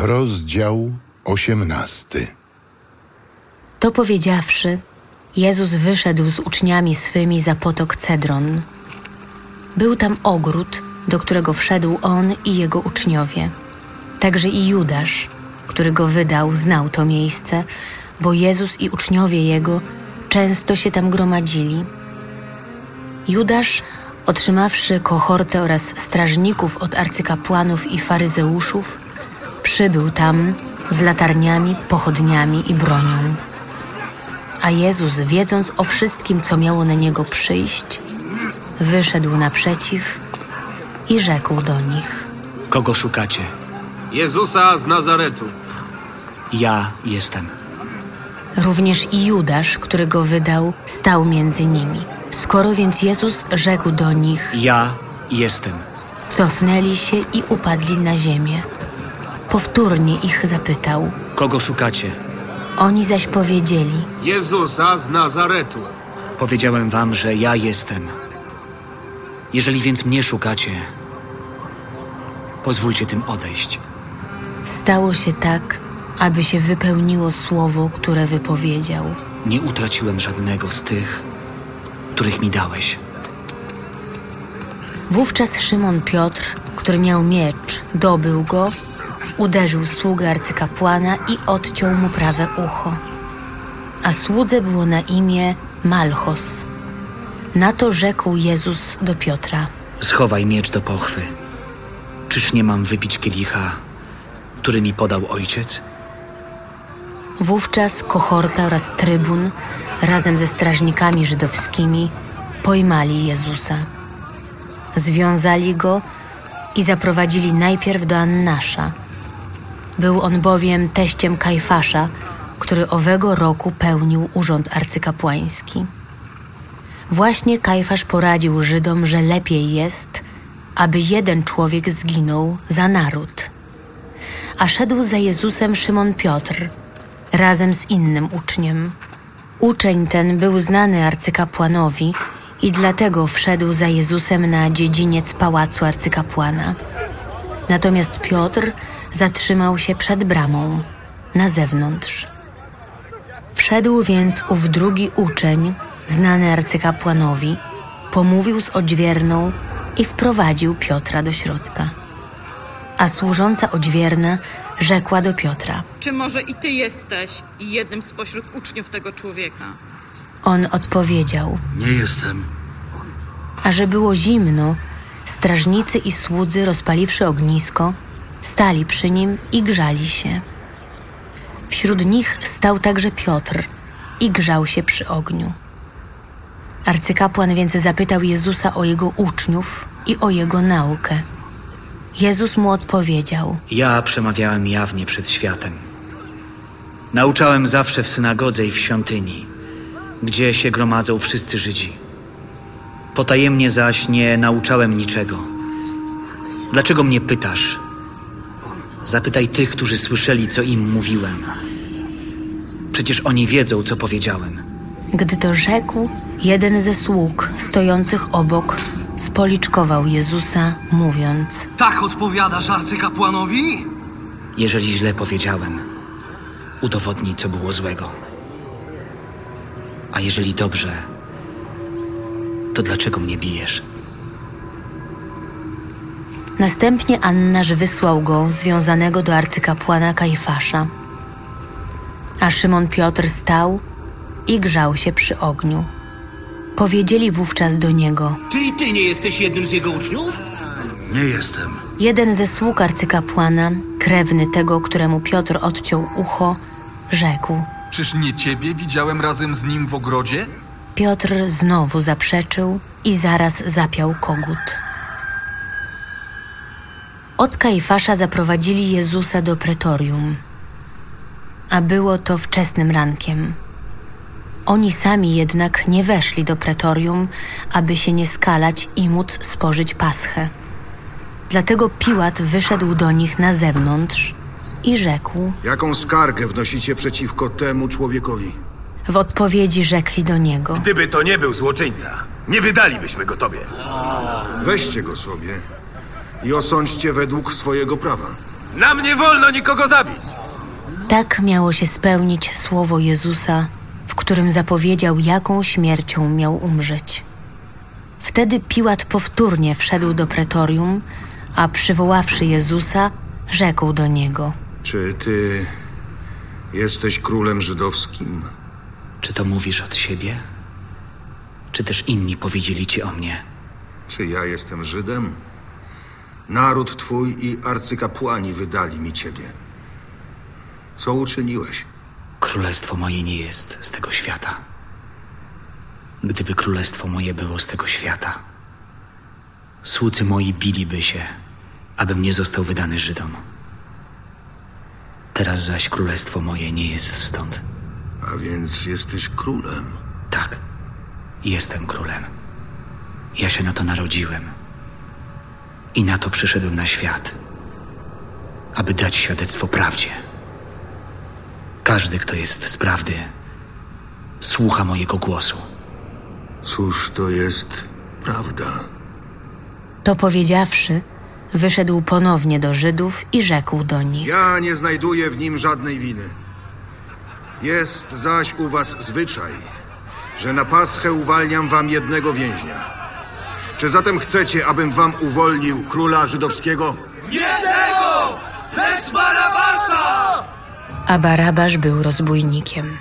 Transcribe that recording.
Rozdział osiemnasty. To powiedziawszy, Jezus wyszedł z uczniami swymi za potok Cedron. Był tam ogród, do którego wszedł on i jego uczniowie. Także i Judasz, który go wydał, znał to miejsce, bo Jezus i uczniowie jego często się tam gromadzili. Judasz, otrzymawszy kohortę oraz strażników od arcykapłanów i faryzeuszów, przybył tam z latarniami, pochodniami i bronią. A Jezus, wiedząc o wszystkim, co miało na niego przyjść, wyszedł naprzeciw i rzekł do nich: Kogo szukacie? Jezusa z Nazaretu. Ja jestem. Również i Judasz, który go wydał, stał między nimi. Skoro więc Jezus rzekł do nich, Ja jestem. cofnęli się i upadli na ziemię. Powtórnie ich zapytał. Kogo szukacie? Oni zaś powiedzieli: Jezusa z Nazaretu. Powiedziałem wam, że ja jestem. Jeżeli więc mnie szukacie, pozwólcie tym odejść. Stało się tak, aby się wypełniło słowo, które wypowiedział. Nie utraciłem żadnego z tych, których mi dałeś. Wówczas Szymon Piotr, który miał miecz, dobył go, uderzył sługę arcykapłana i odciął mu prawe ucho. A słudze było na imię Malchos. Na to rzekł Jezus do Piotra. Schowaj miecz do pochwy. Czyż nie mam wypić kielicha, który mi podał ojciec? Wówczas kohorta oraz trybun razem ze strażnikami żydowskimi pojmali Jezusa. Związali go i zaprowadzili najpierw do Annasza. Był on bowiem teściem Kajfasza, który owego roku pełnił urząd arcykapłański. Właśnie Kajfasz poradził Żydom, że lepiej jest, aby jeden człowiek zginął za naród. A szedł za Jezusem Szymon Piotr razem z innym uczniem. Uczeń ten był znany arcykapłanowi i dlatego wszedł za Jezusem na dziedziniec pałacu arcykapłana. Natomiast Piotr zatrzymał się przed bramą, na zewnątrz. Wszedł więc ów drugi uczeń, znany arcykapłanowi, pomówił z odźwierną i wprowadził Piotra do środka. A służąca odźwierna rzekła do Piotra. Czy może i ty jesteś jednym spośród uczniów tego człowieka? On odpowiedział, Nie jestem. a że było zimno, strażnicy i słudzy, rozpaliwszy ognisko, stali przy nim i grzali się. Wśród nich stał także Piotr i grzał się przy ogniu. Arcykapłan więc zapytał Jezusa o jego uczniów i o jego naukę. Jezus mu odpowiedział: Ja przemawiałem jawnie przed światem. Nauczałem zawsze w synagodze i w świątyni, gdzie się gromadzą wszyscy Żydzi. Potajemnie zaś nie nauczałem niczego. Dlaczego mnie pytasz? Zapytaj tych, którzy słyszeli, co im mówiłem. Przecież oni wiedzą, co powiedziałem. Gdy to rzekł, jeden ze sług stojących obok spoliczkował Jezusa, mówiąc: Tak odpowiadasz arcykapłanowi? Jeżeli źle powiedziałem, udowodnij, co było złego. A jeżeli dobrze, to dlaczego mnie bijesz? Następnie Annaż wysłał go związanego do arcykapłana Kajfasza. A Szymon Piotr stał i grzał się przy ogniu. Powiedzieli wówczas do niego: Czy i ty nie jesteś jednym z jego uczniów? Nie jestem. Jeden ze sług arcykapłana, krewny tego, któremu Piotr odciął ucho, rzekł. Czyż nie ciebie widziałem razem z nim w ogrodzie? Piotr znowu zaprzeczył i zaraz zapiał kogut. Od Kajfasza zaprowadzili Jezusa do pretorium, a było to wczesnym rankiem. Oni sami jednak nie weszli do pretorium, aby się nie skalać i móc spożyć paschę. Dlatego Piłat wyszedł do nich na zewnątrz i rzekł. Jaką skargę wnosicie przeciwko temu człowiekowi? W odpowiedzi rzekli do niego. Gdyby to nie był złoczyńca, nie wydalibyśmy go tobie. Weźcie go sobie i osądźcie według swojego prawa. Nam nie wolno nikogo zabić! Tak miało się spełnić słowo Jezusa, w którym zapowiedział, jaką śmiercią miał umrzeć. Wtedy Piłat powtórnie wszedł do pretorium, a przywoławszy Jezusa, rzekł do niego: Czy ty jesteś królem żydowskim? Czy to mówisz od siebie? Czy też inni powiedzieli ci o mnie? Czy ja jestem Żydem? Naród twój i arcykapłani wydali mi ciebie. Co uczyniłeś? Królestwo moje nie jest z tego świata. Gdyby królestwo moje było z tego świata, słudzy moi biliby się, abym nie został wydany Żydom. Teraz zaś królestwo moje nie jest stąd. A więc jesteś królem. Tak, jestem królem. Ja się na to narodziłem. I na to przyszedłem na świat, aby dać świadectwo prawdzie. Każdy, kto jest z prawdy, słucha mojego głosu. Cóż to jest prawda? To powiedziawszy, wyszedł ponownie do Żydów i rzekł do nich: Ja nie znajduję w nim żadnej winy. Jest zaś u was zwyczaj, że na paschę uwalniam wam jednego więźnia. Czy zatem chcecie, abym wam uwolnił króla żydowskiego? Nie tego! Lecz Barabasza! A Barabasz był rozbójnikiem.